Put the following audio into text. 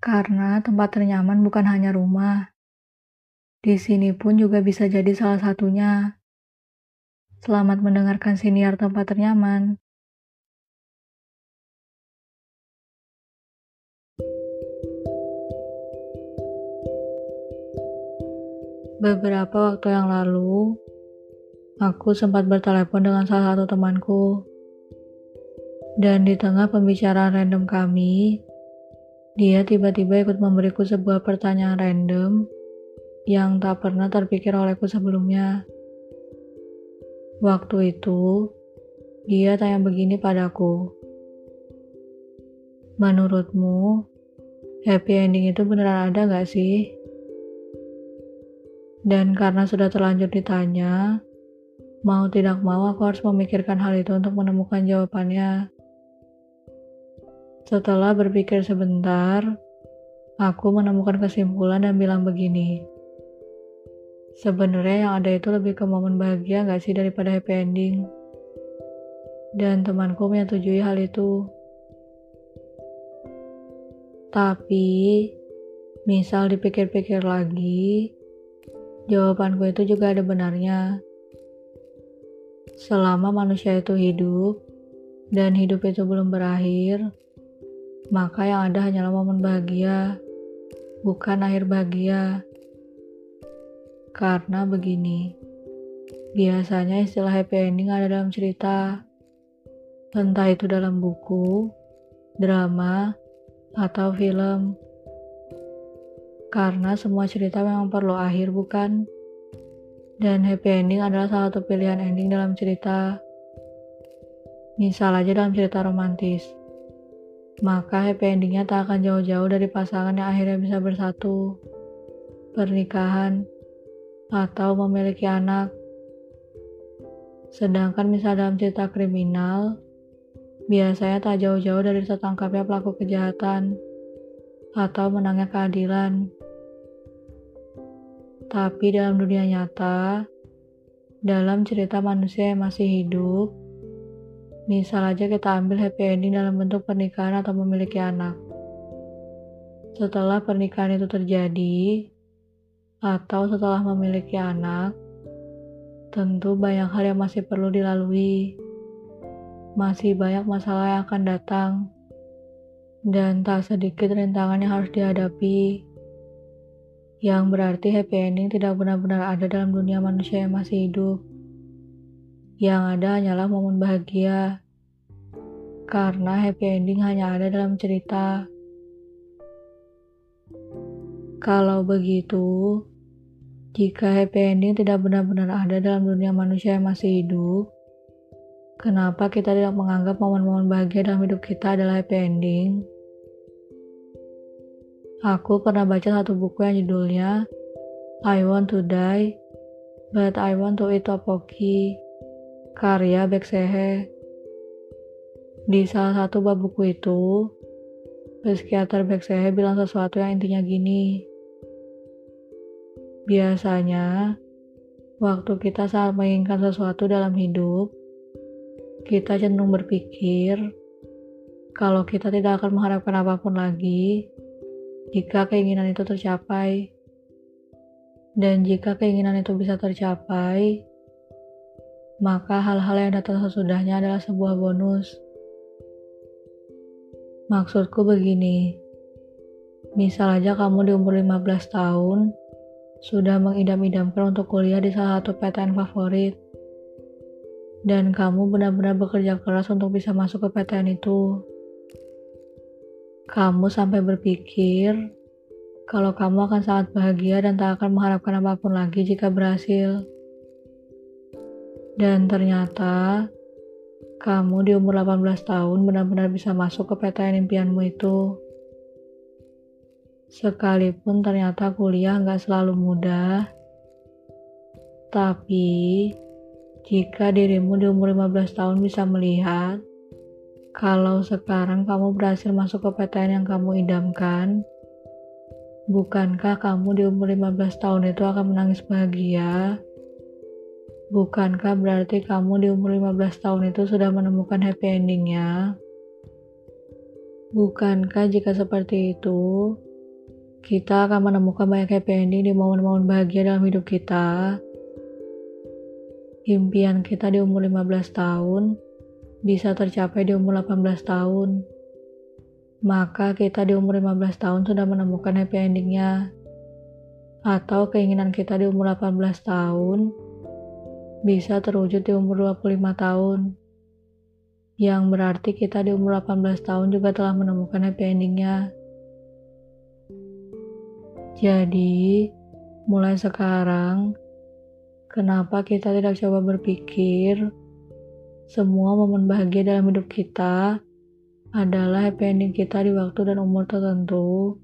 Karena tempat ternyaman bukan hanya rumah. Di sini pun juga bisa jadi salah satunya. Selamat mendengarkan siniar tempat ternyaman. Beberapa waktu yang lalu, aku sempat bertelepon dengan salah satu temanku. Dan di tengah pembicaraan random kami, dia tiba-tiba ikut memberiku sebuah pertanyaan random yang tak pernah terpikir olehku sebelumnya. Waktu itu, dia tanya begini padaku. Menurutmu, happy ending itu beneran ada gak sih? Dan karena sudah terlanjur ditanya, mau tidak mau aku harus memikirkan hal itu untuk menemukan jawabannya. Setelah berpikir sebentar, aku menemukan kesimpulan dan bilang begini. Sebenarnya yang ada itu lebih ke momen bahagia gak sih daripada happy ending? Dan temanku menyetujui hal itu. Tapi, misal dipikir-pikir lagi, jawabanku itu juga ada benarnya. Selama manusia itu hidup, dan hidup itu belum berakhir, maka yang ada hanyalah momen bahagia, bukan akhir bahagia. Karena begini, biasanya istilah happy ending ada dalam cerita, entah itu dalam buku, drama, atau film. Karena semua cerita memang perlu akhir, bukan? Dan happy ending adalah salah satu pilihan ending dalam cerita. Misal aja dalam cerita romantis. Maka happy endingnya tak akan jauh-jauh dari pasangan yang akhirnya bisa bersatu. Pernikahan, atau memiliki anak. Sedangkan misal dalam cerita kriminal, biasanya tak jauh-jauh dari tertangkapnya pelaku kejahatan atau menangnya keadilan. Tapi dalam dunia nyata, dalam cerita manusia yang masih hidup, misal aja kita ambil happy ending dalam bentuk pernikahan atau memiliki anak. Setelah pernikahan itu terjadi, atau setelah memiliki anak, tentu banyak hal yang masih perlu dilalui. Masih banyak masalah yang akan datang, dan tak sedikit rintangan yang harus dihadapi. Yang berarti happy ending tidak benar-benar ada dalam dunia manusia yang masih hidup. Yang ada hanyalah momen bahagia, karena happy ending hanya ada dalam cerita. Kalau begitu, jika happy ending tidak benar-benar ada dalam dunia manusia yang masih hidup, kenapa kita tidak menganggap momen-momen bahagia dalam hidup kita adalah happy ending? Aku pernah baca satu buku yang judulnya I Want to Die, But I Want to Eat Tteokbokki, karya Beksehe. Di salah satu bab buku itu, psikiater Beksehe bilang sesuatu yang intinya gini. Biasanya, waktu kita saat menginginkan sesuatu dalam hidup, kita cenderung berpikir kalau kita tidak akan mengharapkan apa pun lagi jika keinginan itu tercapai. Dan jika keinginan itu bisa tercapai, maka hal-hal yang datang sesudahnya adalah sebuah bonus. Maksudku begini, misal aja kamu di umur 15 tahun, sudah mengidam-idamkan untuk kuliah di salah satu PTN favorit. Dan kamu benar-benar bekerja keras untuk bisa masuk ke PTN itu. Kamu sampai berpikir kalau kamu akan sangat bahagia dan tak akan mengharapkan apa pun lagi jika berhasil. Dan ternyata kamu di umur 18 tahun benar-benar bisa masuk ke PTN impianmu itu. Sekalipun ternyata kuliah nggak selalu mudah, tapi jika dirimu di umur 15 tahun bisa melihat kalau sekarang kamu berhasil masuk ke PTN yang kamu idamkan, bukankah kamu di umur 15 tahun itu akan menangis bahagia? Bukankah berarti kamu di umur 15 tahun itu sudah menemukan happy endingnya? Bukankah jika seperti itu, kita akan menemukan banyak happy ending di momen-momen bahagia dalam hidup kita. Impian kita di umur 15 tahun bisa tercapai di umur 18 tahun. Maka kita di umur 15 tahun sudah menemukan happy endingnya. Atau keinginan kita di umur 18 tahun bisa terwujud di umur 25 tahun yang berarti kita di umur 18 tahun juga telah menemukan happy endingnya. Jadi, mulai sekarang, kenapa kita tidak coba berpikir semua momen bahagia dalam hidup kita adalah happy ending kita di waktu dan umur tertentu